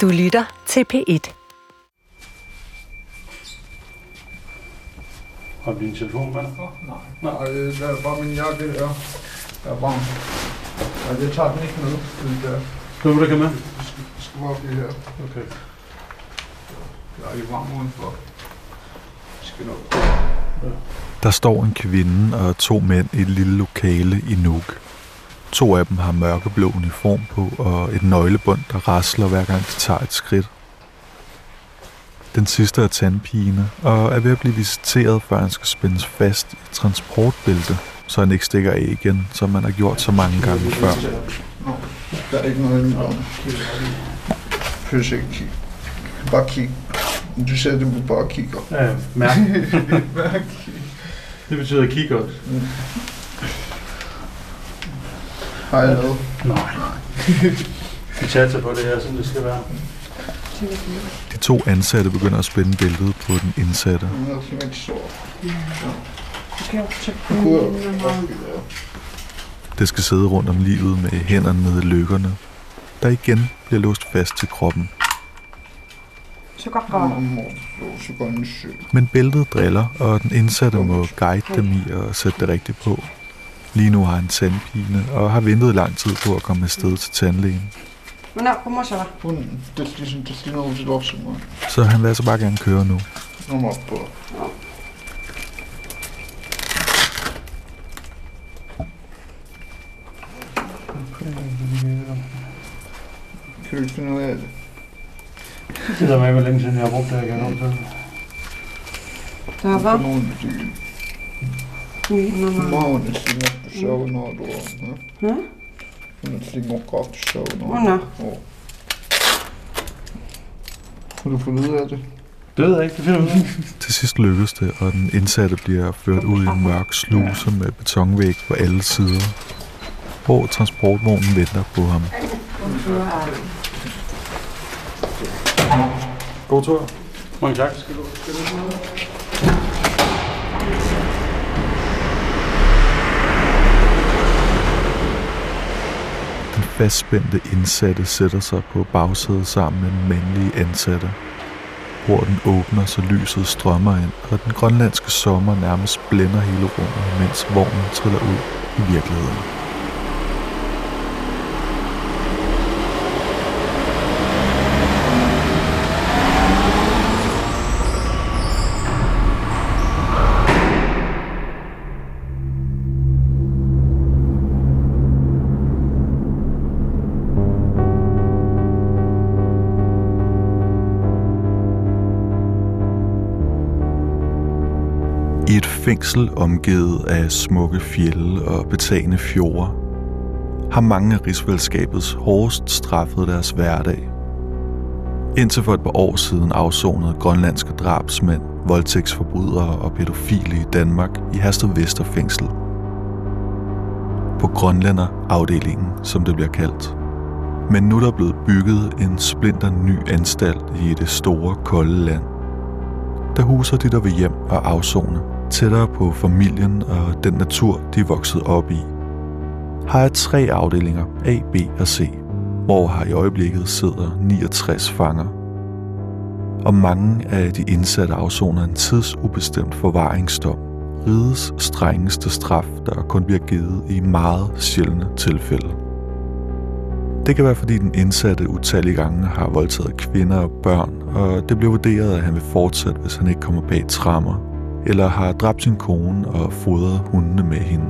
Du lytter til P1. Har du din telefon med dig? Nej, nej, det er bare min jakke der. Der er varm. Nej, jeg tager den ikke med. Det der. Skal du, der kan med? Det skal, bare blive her. Okay. Jeg er lidt varm udenfor. Jeg skal nok. Der står en kvinde og to mænd i et lille lokale i Nuuk. To af dem har mørkeblå uniform på og et nøglebånd, der rasler hver gang de tager et skridt. Den sidste er tandpine og er ved at blive visiteret, før han skal spændes fast i et transportbælte, så han ikke stikker af igen, som man har gjort så mange gange før. Der er ikke noget inde om. Ikke kig. Bare kig. Du siger, at du bare kigger. Ja, mærk. Kig. Det betyder kig også. Har jeg lavet? Nej. Vi satser på det her, som det skal være. De to ansatte begynder at spænde bæltet på den indsatte. Det skal sidde rundt om livet med hænderne nede i lykkerne, der igen bliver låst fast til kroppen. Men bæltet driller, og den indsatte må guide dem i at sætte det rigtigt på. Lige nu har han tandpine og har ventet lang tid på at komme afsted til tandlægen. Men nej, kom så. Hun, det er ligesom, det er noget, det er. Så han vil altså bare gerne køre nu. Nummer op på. Kan du ikke finde ud af det? Det der med, hvor længe siden jeg har brugt det, jeg kan nå til. Der er betyder. Morgen er når du er. Ja? At godt du sover, når Nå, nå. Åh. Kan du få ud af det? Det ved jeg ikke, det finder af. Til sidst lykkes det, og den indsatte bliver ført ud i en mørk sluse med betonvæg på alle sider, hvor transportvognen venter på ham. God tur. Mange tak. Skal du, skal du. Fastspændte indsatte sætter sig på bagsædet sammen med mandlige ansatte. Porten åbner, så lyset strømmer ind, og den grønlandske sommer nærmest blænder hele rummet, mens vognen triller ud i virkeligheden. I omgivet af smukke fjelle og betagende fjorde, har mange af rigsfællesskabets hårdest straffet deres hverdag. Indtil for et par år siden afsonede grønlandske drabsmænd, voldtægtsforbrydere og pædofile i Danmark i Hersted Vester fængsel. På Grønlænderafdelingen, som det bliver kaldt. Men nu er der blevet bygget en splinter ny anstalt i det store, kolde land. Der huser de, der vil hjem og afzone, tættere på familien og den natur, de er vokset op i. Har jeg tre afdelinger, A, B og C, hvor har i øjeblikket sidder 69 fanger. Og mange af de indsatte afsoner en tidsubestemt forvaringsdom, rides strengeste straf, der kun bliver givet i meget sjældne tilfælde. Det kan være, fordi den indsatte utallige gange har voldtaget kvinder og børn, og det bliver vurderet, at han vil fortsætte, hvis han ikke kommer bag trammer, eller har dræbt sin kone og fodret hundene med hende.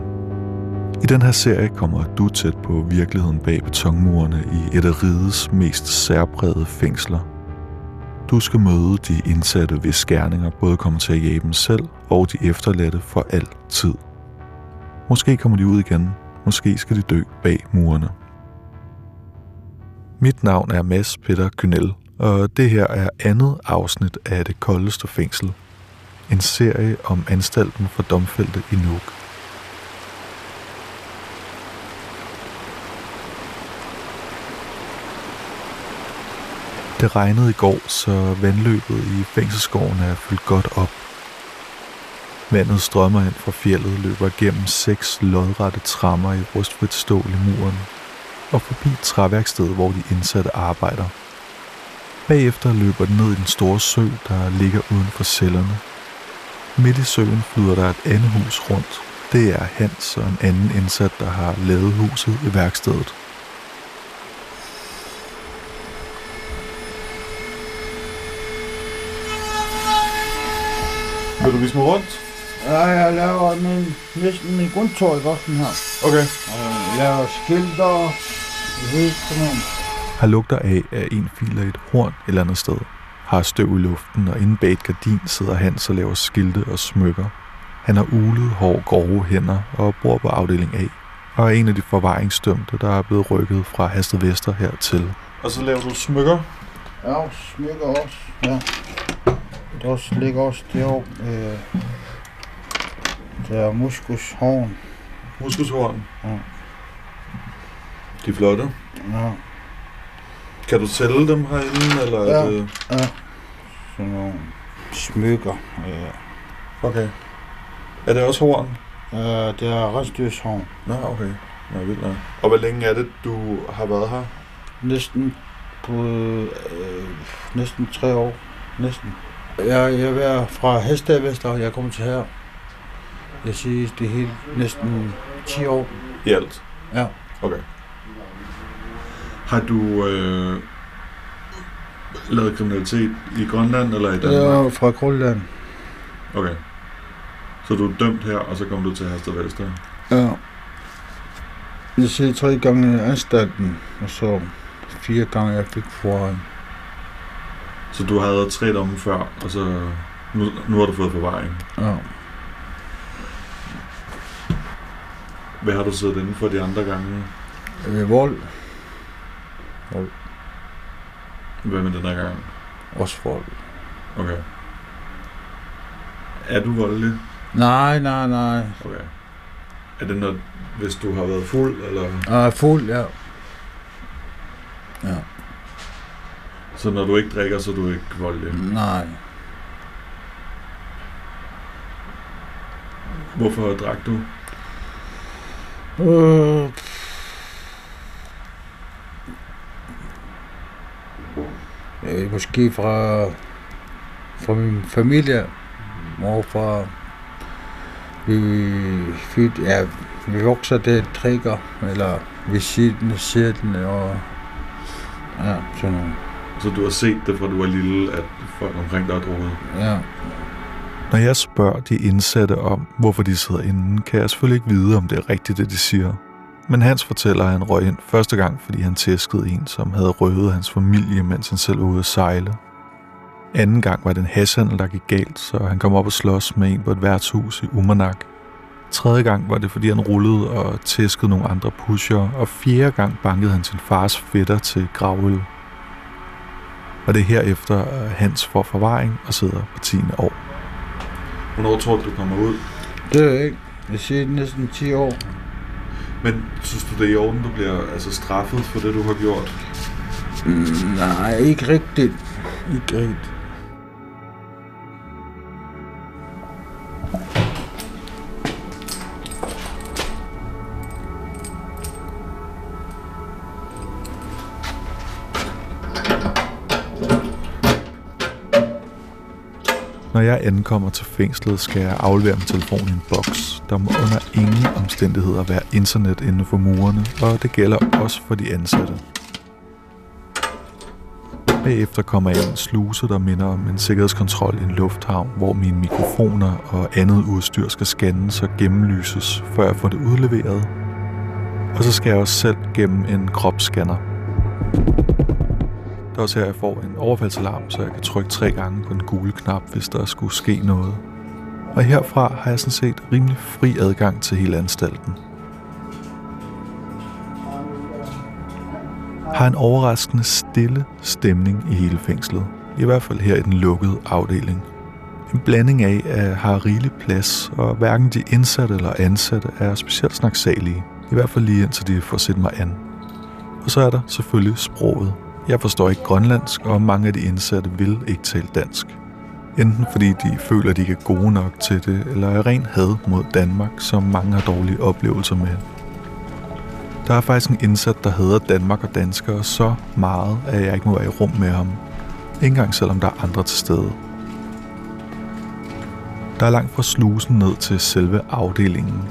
I den her serie kommer du tæt på virkeligheden bag betonmurene i et af rigets mest særprægede fængsler. Du skal møde de indsatte, hvis skærninger både kommer til at jage dem selv og de efterladte for altid. Måske kommer de ud igen, måske skal de dø bag murene. Mit navn er Mads Peter Kynel, og det her er andet afsnit af Det Koldeste Fængsel. En serie om anstalten for domfældte i Nuuk. Det regnede i går, så vandløbet i fængselsgården er fyldt godt op. Vandet strømmer ind fra fjellet, løber gennem seks lodrette trammer i rustfrit stål i muren, og forbi træværkstedet, hvor de indsatte arbejder. Bagefter løber den ned i den store sø, der ligger uden for cellerne. Midt i søen flyder der et andet hus rundt. Det er Hans og en anden indsat, der har lavet huset i værkstedet. Vil du vise mig rundt? Ja, jeg laver min, næsten min grundtøj godt den her. Okay. Og jeg laver skilter, det hele sådan noget. Har lugter af, at en filer i et horn et eller andet sted. Har støv i luften, og inde bag et gardin sidder Hans og laver skilte og smykker. Han har ulet, hår, grove hænder og bor på afdeling A. Og er en af de forvaringsdømte, der er blevet rykket fra Hasted Vester hertil. Og så laver du smykker. Ja, smykker også, ja. Der også, ligger også deroppe, øh, der er muskushorn. Muskushorn. Ja. De er flotte. Ja, Kan du sælge dem herinde, eller Ja. er det... sådan nogle smykker. Ja. Okay. Er det også horn? Øh, det er restdyrshorn. Nå, okay. Nå, vildt nok. Og hvor længe er det, du har været her? Næsten på øh, næsten tre år. Næsten. Jeg, jeg er fra Hested Vester, og jeg kommer til her. Jeg siger, det er helt næsten 10 år. I alt? Ja. Okay. Har du øh, lavet kriminalitet i Grønland eller i Danmark? er fra Grønland. Okay. Så du er dømt her, og så kommer du til Hasted Vester? Ja. Jeg siger tre gange i anstalten, og så fire gange jeg fik forhånd. Så du havde tre domme før, og så nu, nu har du fået forvaring. Ja. Hvad har du siddet inden for de andre gange? Øh, vold. Hvad med den her gang? Også vold. Okay. Er du voldelig? Nej, nej, nej. Okay. Er det noget, hvis du har været fuld, eller? Jeg er fuld, ja. Ja. Så når du ikke drikker, så er du ikke voldelig? Nej. Hvorfor drak du? Øh, øh, måske fra, fra min familie, og far. Vi, vi, ja, vi vokser det drikker, eller vi siger den, siger den, og ja, sådan noget. Så du har set det, fra du var lille, at folk omkring dig har drukket? Ja. Når jeg spørger de indsatte om, hvorfor de sidder inde, kan jeg selvfølgelig ikke vide, om det er rigtigt, det de siger. Men Hans fortæller, at han røg ind første gang, fordi han tæskede en, som havde røvet hans familie, mens han selv var ude at sejle. Anden gang var det en hashhandel, der gik galt, så han kom op og slås med en på et værtshus i Umanak. Tredje gang var det, fordi han rullede og tæskede nogle andre pusher, og fjerde gang bankede han sin fars fætter til gravøl. Og det er herefter, at Hans får forvaring og sidder på 10. år. Hvornår tror du, du kommer ud? Det er ikke. Jeg siger næsten 10 år. Men synes du, det er i orden, du bliver altså, straffet for det, du har gjort? Mm, nej, ikke rigtigt. Ikke rigtigt. Jeg ankommer til fængslet, skal jeg aflevere min telefon i en boks. Der må under ingen omstændigheder være internet inden for murene, og det gælder også for de ansatte. Bagefter kommer jeg i en sluse, der minder om en sikkerhedskontrol i en lufthavn, hvor mine mikrofoner og andet udstyr skal scannes og gennemlyses, før jeg får det udleveret. Og så skal jeg også selv gennem en kropsscanner. Det er også her, jeg får en overfaldsalarm, så jeg kan trykke tre gange på den gule knap, hvis der skulle ske noget. Og herfra har jeg sådan set rimelig fri adgang til hele anstalten. Har en overraskende stille stemning i hele fængslet. I hvert fald her i den lukkede afdeling. En blanding af, at har rigelig plads, og hverken de indsatte eller ansatte er specielt snaksalige. I hvert fald lige indtil de får set mig an. Og så er der selvfølgelig sproget. Jeg forstår ikke grønlandsk, og mange af de indsatte vil ikke tale dansk. Enten fordi de føler, at de ikke er gode nok til det, eller er ren had mod Danmark, som mange har dårlige oplevelser med. Der er faktisk en indsat, der hader Danmark og danskere så meget, at jeg ikke må være i rum med ham. Ikke engang selvom der er andre til stede. Der er langt fra slusen ned til selve afdelingen.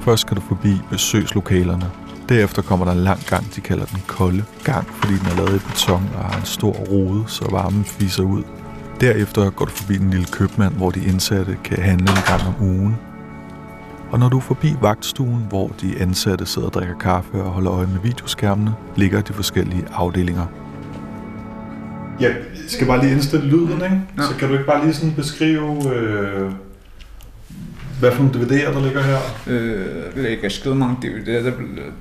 Først skal du forbi besøgslokalerne. Derefter kommer der en lang gang, de kalder den kolde gang, fordi den er lavet i beton og har en stor rode, så varmen fiser ud. Derefter går du forbi den lille købmand, hvor de indsatte kan handle en gang om ugen. Og når du er forbi vagtstuen, hvor de ansatte sidder og drikker kaffe og holder øje med videoskærmene, ligger de forskellige afdelinger. Jeg skal bare lige indstille lyden, ikke? Ja. Så kan du ikke bare lige sådan beskrive, øh, hvad for nogle DVD'er, der ligger her? Øh, der ligger skide mange DVD'er. Der,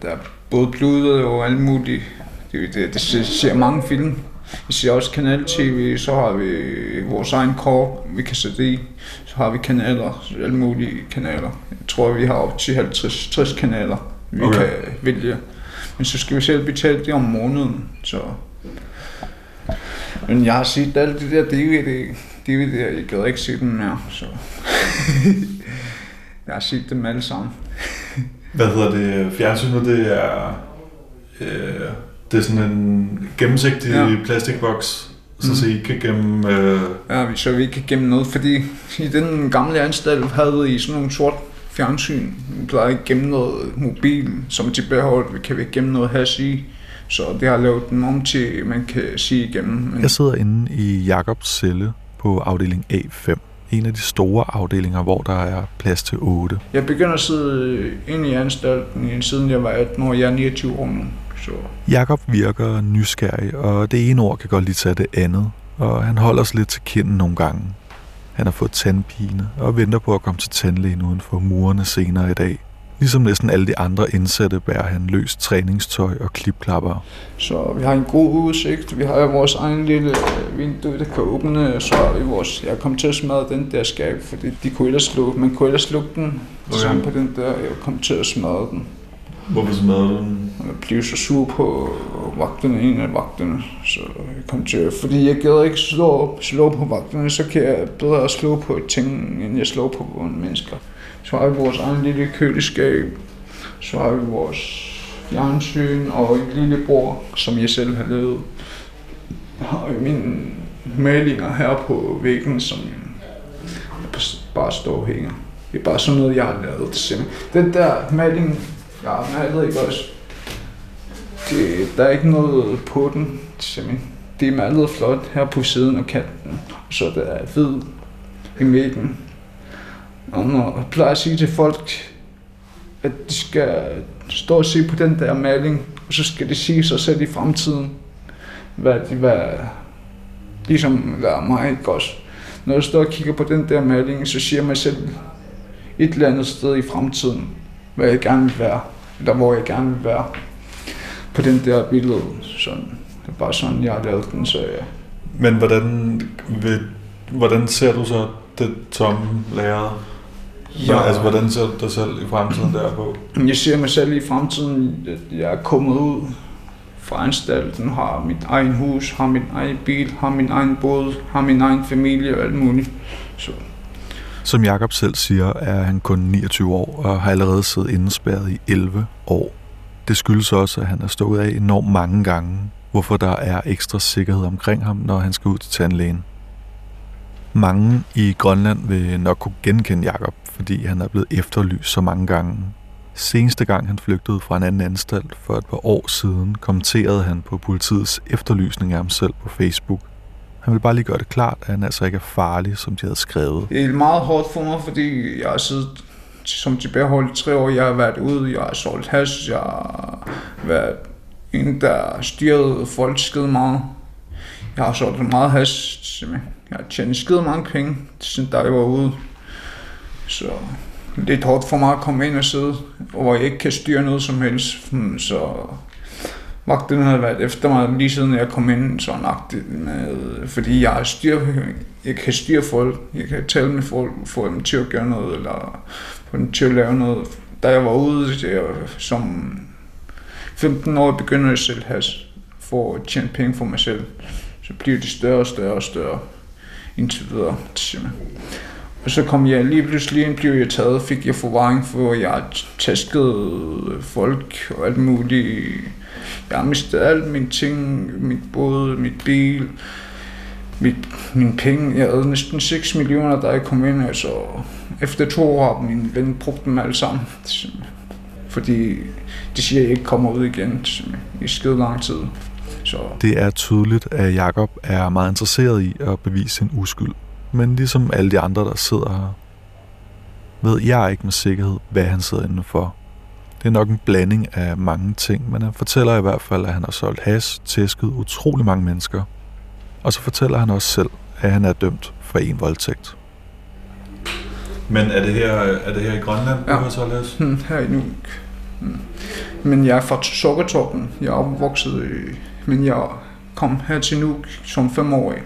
der er både pludet og alle mulige DVD'er. Det ser, ser mange film. Vi ser også kanal-tv, så har vi vores egen kort, vi kan sætte i. Så har vi kanaler, alle mulige kanaler. Jeg tror, vi har op til 50-60 kanaler, vi okay. kan vælge. Men så skal vi selv betale det om måneden, så... Men jeg har set alle de der DVD, DVD'er, jeg gad ikke se dem mere, så... jeg har set dem alle sammen. Hvad hedder det? Fjernsynet, det er, øh, det er sådan en gennemsigtig Ja. plastikboks, så, Mhm. så I kan gemme... Øh, Ja, vi- så vi ikke kan gemme noget, fordi i den gamle anstalt havde I sådan nogle sort fjernsyn. Vi plejede ikke gemme noget mobil, som tilbageholdt. Vi kan vi ikke gemme noget hash i. Så det har lavet den om til, man kan sige igennem. Men Jeg sidder inde i Jakobs celle på afdeling A5. En af de store afdelinger, hvor der er plads til 8. jeg begynder at sidde inde i anstalten, siden jeg var 18 år. Jeg er 29 år nu. Så Jakob virker nysgerrig, og det ene ord kan godt lige tage det andet, og han holder sig lidt til kinden nogle gange. Han har fået tandpine og venter på at komme til tandlægen uden for murene senere i dag. Ligesom næsten alle de andre indsatte bærer han løst træningstøj og klipklapper. Så vi har en god udsigt. Vi har vores egen lille øh, vindue, der kan åbne. Så vi vores... Jeg kom til at smadre den der skab, fordi de kunne ellers slukke, man kunne ellers lukke den. Okay. Sammen på den der, jeg kom til at smadre den. hvorfor smadrer du den? Og jeg blev så sur på vagterne, en af vagterne. Så jeg kom til at... Fordi jeg gad ikke slå, slå på vagterne, så kan jeg bedre slå på ting, end jeg slår på mennesker. Så har vi vores egen lille køleskab. Så har vi vores fjernsyn og en lillebror, som jeg selv har lavet. Jeg har jo mine malinger her på væggen, som bare står og hænger. Det er bare sådan noget, jeg har lavet til simpelthen. Den der maling, jeg har malet, ikke også? Det, der er ikke noget på den, simpelthen. Det er malet flot her på siden af kanten, og så der er hvid i midten. Og når jeg plejer at sige til folk, at de skal stå og se på den der maling, og så skal de sige sig selv i fremtiden, hvad de vil ligesom være mig, ikke også? Når jeg står og kigger på den der maling, så siger jeg mig selv et eller andet sted i fremtiden, hvad jeg gerne vil være, eller hvor jeg gerne vil være på den der billede. Sådan. Det er bare sådan, jeg har lavet den, så ja. Men hvordan, vil, hvordan ser du så det tomme Ja. Altså, hvordan ser du dig selv i fremtiden derpå? Jeg ser mig selv i fremtiden, at jeg er kommet ud fra anstalten, har mit egen hus, har min egen bil, har min egen båd, har min egen familie og alt muligt. Så Som Jakob selv siger, er han kun 29 år og har allerede siddet indespærret i 11 år. Det skyldes også, at han er stået af enormt mange gange, hvorfor der er ekstra sikkerhed omkring ham, når han skal ud til tandlægen. Mange i Grønland vil nok kunne genkende Jakob, fordi han er blevet efterlyst så mange gange. Seneste gang han flygtede fra en anden anstalt for et par år siden, kommenterede han på politiets efterlysning af ham selv på Facebook. Han vil bare lige gøre det klart, at han altså ikke er farlig, som de havde skrevet. det er meget hårdt for mig, fordi jeg har siddet som tilbageholdt i tre år. Jeg har været ude, jeg har solgt hash, jeg har været en, der styrede folk skide meget. Jeg har solgt meget hash, simpelthen. Jeg har tjent skide mange penge, siden da jeg var ude. Så det lidt hårdt for mig at komme ind og sidde, hvor jeg ikke kan styre noget som helst. Hmm, så vagten har været efter mig lige siden jeg kom ind så nøjagtigt med, fordi jeg har styr, jeg kan styre folk, jeg kan tale med folk, få dem til at gøre noget, eller få dem til at lave noget. Da jeg var ude jeg, som 15 år begynder jeg selv has for at tjene penge for mig selv. Så bliver de større og større og større indtil videre. simpelthen. Og så kom jeg lige pludselig ind, blev jeg taget, fik jeg forvaring for, at jeg tæskede folk og alt muligt. Jeg har mistet alt mine ting, mit båd, mit bil, mit, mine penge. Jeg havde næsten 6 millioner, da jeg kom ind, så efter to år har min ven brugt dem alle sammen. Fordi de siger, at jeg ikke kommer ud igen i skide lang tid. Så Det er tydeligt, at Jakob er meget interesseret i at bevise sin uskyld. Men ligesom alle de andre, der sidder her, ved jeg ikke med sikkerhed, hvad han sidder inde for. Det er nok en blanding af mange ting, men han fortæller i hvert fald, at han har solgt has, tæsket utrolig mange mennesker. Og så fortæller han også selv, at han er dømt for en voldtægt. Men er det her, er det her i Grønland, Ja. du har solgt has? hmm, her i Nuuk. Hmm. Men jeg er fra Sukkertoppen. Jeg er opvokset i... Men jeg kom her til Nuuk som femårig.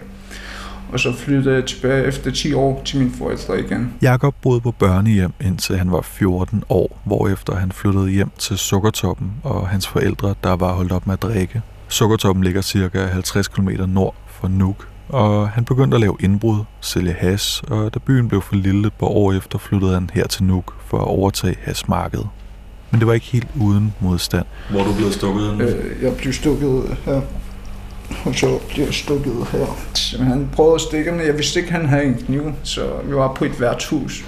Og så flyttede jeg tilbage efter 10 år til mine forældre igen. Jakob boede på børnehjem indtil han var 14 år, hvorefter han flyttede hjem til Sukkertoppen og hans forældre, der var holdt op med at drikke. Sukkertoppen ligger cirka 50 km nord for Nuuk, og han begyndte at lave indbrud, sælge has, og da byen blev for lille et par år efter, flyttede han her til Nuuk for at overtage hasmarkedet. Men det var ikke helt uden modstand. Hvor du blevet stukket? Øh, jeg blev stukket her. Og så bliver jeg stukket her. Så han prøvede at stikke mig. Jeg vidste ikke, han havde en kniv. Så vi var på et værtshus.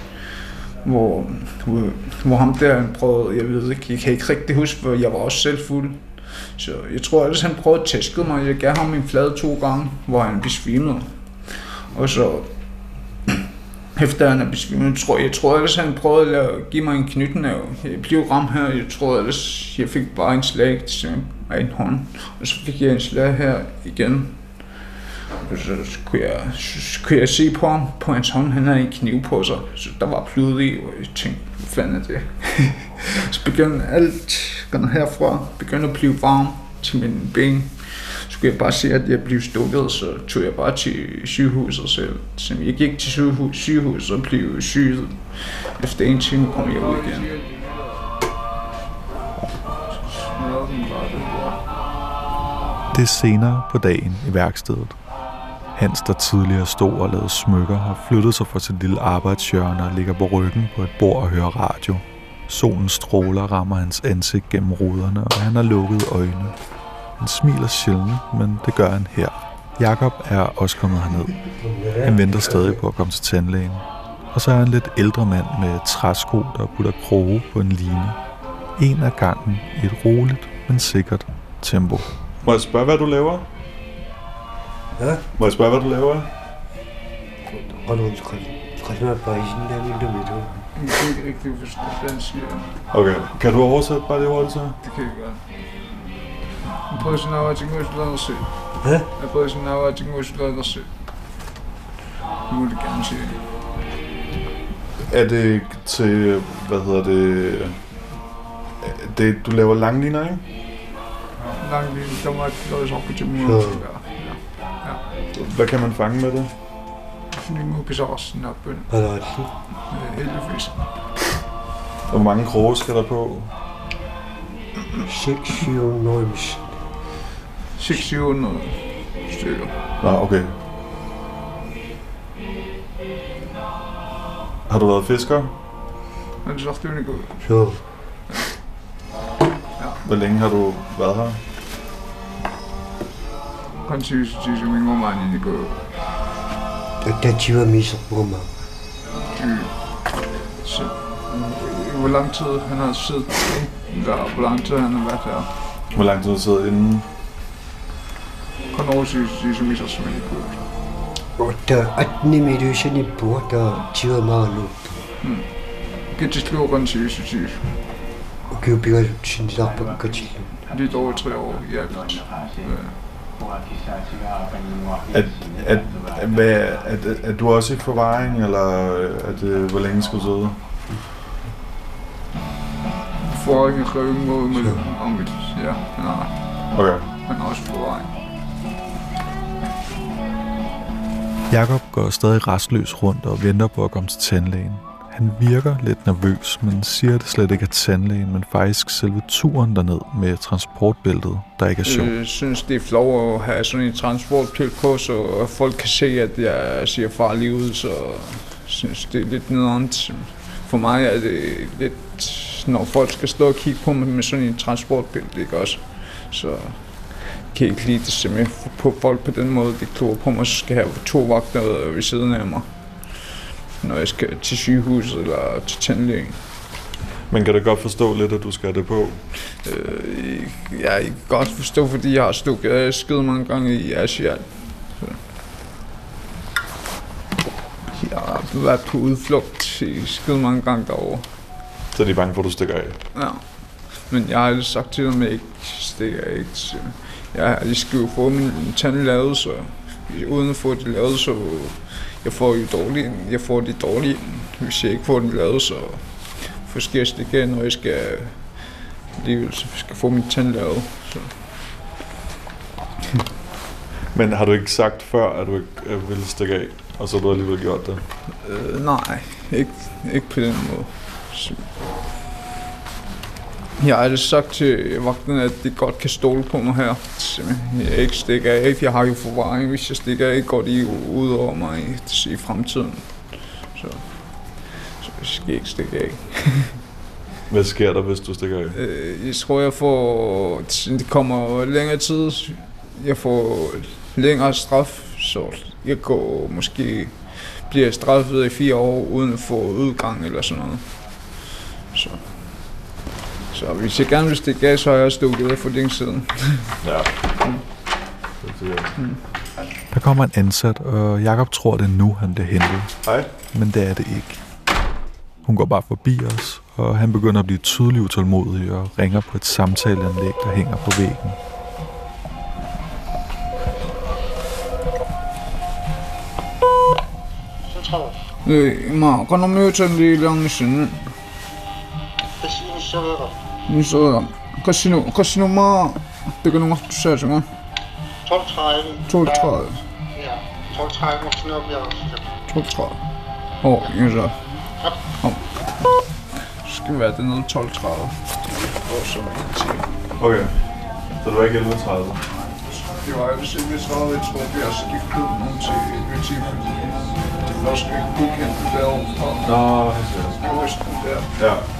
Hvor, hvor, hvor ham der han prøvede, jeg ved ikke, jeg kan ikke rigtig huske, for jeg var også selv fuld. Så jeg tror ellers, han prøvede at tæske mig. Jeg gav ham en flade to gange, hvor han besvimede. Og så efter han er besvimet, tror jeg, tror ellers, han prøvede at give mig en knytnæve. Jeg blev ramt her, jeg tror ellers, jeg fik bare en slag til af en hånd. Og så fik jeg en slag her igen. Og så, kunne jeg, så kunne jeg se på ham, på hans hånd, han havde en kniv på sig. Så der var blod i, og jeg tænkte, hvad fanden er det? så begyndte alt herfra, begyndte at blive varm til mine ben skulle jeg bare se, at jeg blev stukket, så tog jeg bare til sygehuset selv. Så jeg gik til sygehus, sygehuset og blev syg. Efter en time kom jeg ud igen. Det er senere på dagen i værkstedet. Hans, der tidligere stod og lavede smykker, har flyttet sig fra sit lille arbejdshjørne og ligger på ryggen på et bord og hører radio. Solens stråler rammer hans ansigt gennem ruderne, og han har lukkede øjne. Han smiler sjældent, men det gør han her. Jakob er også kommet herned. Han venter stadig på at komme til tandlægen. Og så er han en lidt ældre mand med træsko, der putter kroge på en line. En af gangen i et roligt, men sikkert tempo. Må jeg spørge, hvad du laver? Ja? Må jeg spørge, hvad du laver? Okay. Kan du oversætte bare det hurtigt så? Det kan jeg godt. Jeg prøver sådan noget, at jeg må lade se. Hvad? Jeg prøver sådan noget, at jeg må lade se. Det må det gerne sige. Er det til, hvad hedder det, det du laver langliner, ikke? Langt lige, der var et op til mig. Ja. Ja. Hvad kan man fange med det? Sådan en muppis også, den her bøn. Hvad er det? Øh, Heldigvis. Hvor mange kroge skal der på? 6, 7, 9, 600 stykker. Nå, okay. Har du været fisker? Men det er det godt. så Hvor længe har du været her? Kanskje hvis det er som en omand i det går. der tiver misser på mig. Så øh, hvor lang tid han har siddet der, hvor lang tid han har været her. Hvor lang tid har du siddet inde? Kun over synes det er som i sig som en god. Og der 18 meter sådan et bord, der tiver meget nu. Kan til slå kanskje hvis det er Og kan jo bygge sin dag på Katil. lidt over tre år i alt. At, at, at, hvad, at, at, er du også i forvaring, eller at, øh, hvor længe skal du sidde? Forring er røven mod med om ja, har, Okay. har også forvaring. Jakob går stadig restløs rundt og venter på at komme til tandlægen. Han virker lidt nervøs, men siger det slet ikke er tandlægen, men faktisk selve turen derned med transportbæltet, der ikke er sjov. Jeg synes, det er flot at have sådan en transportpil på, så folk kan se, at jeg ser farlig ud, så jeg synes, det er lidt nederen. For mig er det lidt, når folk skal stå og kigge på mig med sådan en transportbælte, ikke også? Så kan ikke lide det simpelthen på folk på den måde. De tror på mig, så skal jeg have to vagter ved siden af mig. Når jeg skal til sygehuset eller til tandlægen. Men kan du godt forstå lidt, at du skal have det på? Øh, jeg kan godt forstå, fordi jeg har stukket skid mange gange i Asien. Jeg har været på udflugt i skid mange gange derovre. Så de er bange for, at du stikker af? Ja. Men jeg har sagt til dem, at jeg ikke stikker af. Så Jeg, jeg skal jo få min tand lavet, så uden at få det lavet, så jeg får jo dårligt, jeg får det dårligt, hvis jeg ikke får den lavet, så jeg stikke af, når jeg skal alligevel skal få min tand lavet. Så. Men har du ikke sagt før, at du ikke øh, ville stikke af, og så har du alligevel gjort det? Øh, nej, ikke, ikke på den måde. Så. Jeg har aldrig sagt til vagten, at de godt kan stole på mig her. Jeg ikke stikker af, jeg har jo forvaring. Hvis jeg stikker af, går de ud over mig i, i fremtiden. Så, så jeg skal ikke stikke af. Hvad sker der, hvis du stikker af? Øh, jeg tror, jeg får... Det kommer længere tid. Jeg får længere straf, så jeg går måske bliver straffet i fire år uden at få udgang eller sådan noget. Så, så hvis jeg gerne vil stikke af, så har jeg stukket af for længe siden. Ja. Det siger jeg. Der kommer en ansat, og Jakob tror, det er nu, han bliver hentet. Hej. Men det er det ikke. Hun går bare forbi os, og han begynder at blive tydelig utålmodig og ringer på et samtaleanlæg, der hænger på væggen. 네, 마, 가놈요 전리랑 신은 Besøger 있어. 카시노, 카 Nu så Museet. Casino, casino nummer... Det kan nummer, du sagde til mig. 1230. 1230. Ja, 1230 også. 1230. Åh, oh, jeg så. Ja. Kom. Skal være det nede 1230. Og så mange timer. Okay. Så det var ikke 1130? Det var 1130, jeg tror, vi har skiftet nogen til 1110, fordi det var sgu ikke godkendt derovre. Nå, det er det. Det var. Ja.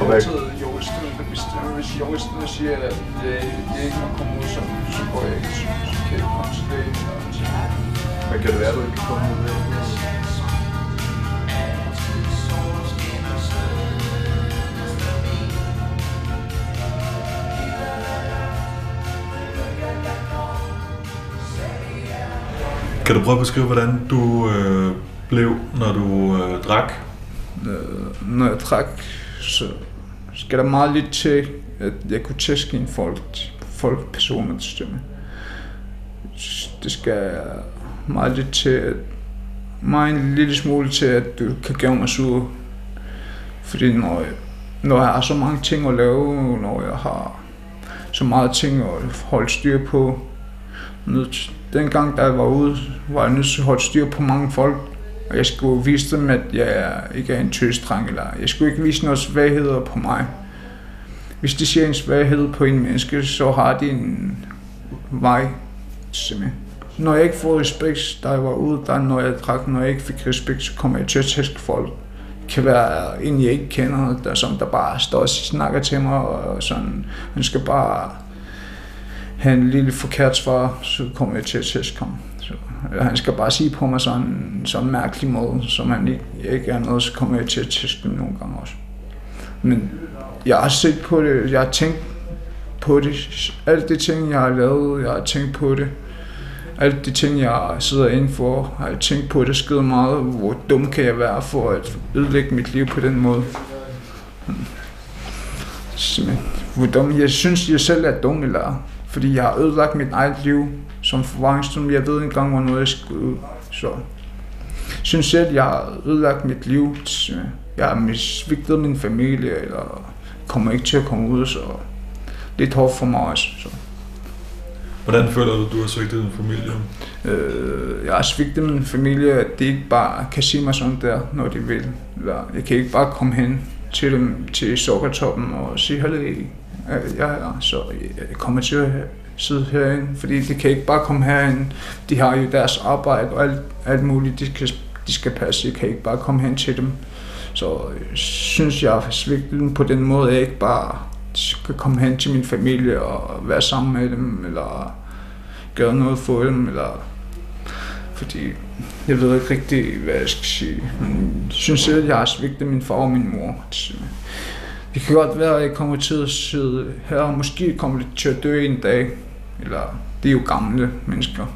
Jeg har taget juristen, bestemmer, hvis juristen siger, at det, det ikke må komme ud, så, så går jeg ikke, så, så kan jeg ikke komme til det. Men kan det være, du ikke kan komme ud? Kan du prøve at beskrive, hvordan du øh, blev, når du øh, drak? Øh, når jeg træk, så skal der meget lidt til, at jeg kunne tæske en folk, folk personer til stemme. Det skal meget lidt til, at mig en lille smule til, at du kan gøre mig sur. Fordi når jeg, når jeg har så mange ting at lave, når jeg har så meget ting at holde styr på, nødt, dengang da jeg var ude, var jeg nødt til at holde styr på mange folk, og jeg skulle vise dem, at jeg ikke er en tøsdreng, eller jeg skulle ikke vise noget svagheder på mig. Hvis de ser en svaghed på en menneske, så har de en vej simpelthen. Når jeg ikke får respekt, da jeg var ude, der når jeg drak, når jeg ikke fik respekt, så kommer jeg til at tæske folk. Det kan være en, jeg ikke kender, der, som der bare står og snakker til mig, og sådan, han skal bare have en lille forkert svar, så kommer jeg til at tæske ham. Han skal bare sige på mig sådan sådan en mærkelig måde, som han ikke, ikke er noget, så kommer jeg til at tæske dem nogle gange også. Men jeg har set på det, jeg har tænkt på det, alt det ting, jeg har lavet, jeg har tænkt på det. Alt de ting, jeg sidder indenfor, har jeg tænkt på det skide meget. Hvor dum kan jeg være for at ødelægge mit liv på den måde? Simpelthen. Hvor dum. Jeg synes, jeg selv er dum, eller fordi jeg har ødelagt mit eget liv som forvaringsdom. Jeg ved ikke engang, hvornår jeg skal ud. Så jeg synes selv, jeg har ødelagt mit liv. Jeg har svigtet min familie, eller kommer ikke til at komme ud, så lidt hårdt for mig også. Så. Hvordan føler du, du har svigtet din familie? Øh, jeg har svigtet min familie, at de ikke bare kan sige mig sådan der, når de vil. Eller jeg kan ikke bare komme hen til dem til sukkertoppen og sige, hallo, Øh, jeg er så øh, jeg kommer til at sidde herinde, fordi de kan ikke bare komme herind. De har jo deres arbejde og alt, alt muligt, de, skal, de skal passe. Jeg kan ikke bare komme hen til dem. Så øh, synes, jeg har svigtet på den måde, at jeg ikke bare skal komme hen til min familie og være sammen med dem, eller gøre noget for dem, eller fordi jeg ved ikke rigtig, hvad jeg skal sige. Men jeg synes at jeg har svigtet min far og min mor. Det kan godt være, at jeg kommer til at sidde her, og måske kommer det til at dø en dag. Eller, det er jo gamle mennesker.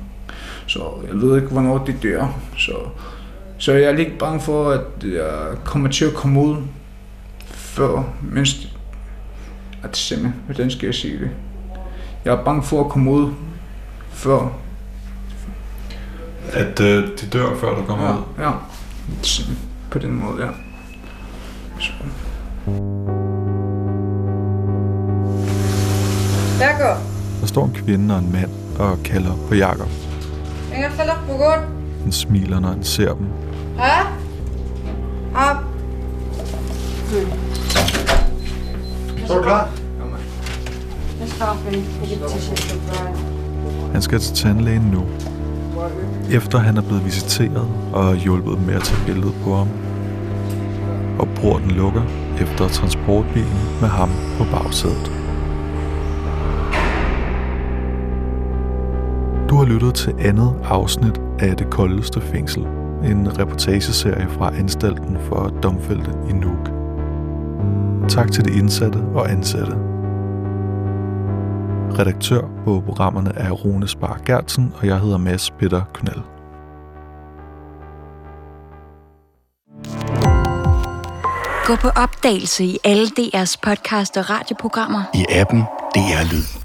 Så jeg ved ikke, hvornår de dør. Så, så jeg er lidt bange for, at jeg kommer til at komme ud før, mens at simpelthen, hvordan skal jeg sige det? Jeg er bange for at komme ud før. At øh, de dør, før du kommer Ja, ud? ja. På den måde, ja. Så. Jakob, Der står en kvinde og en mand og kalder på Jakob. Han smiler, når han ser dem. Ha? Up. Så er du klar? Op Han skal til tandlægen nu. Efter han er blevet visiteret og hjulpet med at tage billedet på ham. Og porten lukker efter transportbilen med ham på bagsædet. Du har lyttet til andet afsnit af Det Koldeste Fængsel. En reportageserie fra anstalten for domfældte i Nuuk. Tak til de indsatte og ansatte. Redaktør på programmerne er Rune Spar Gertsen, og jeg hedder Mads Peter Knald. Gå på opdagelse i alle DR's podcast og radioprogrammer. i appen DR Lyd.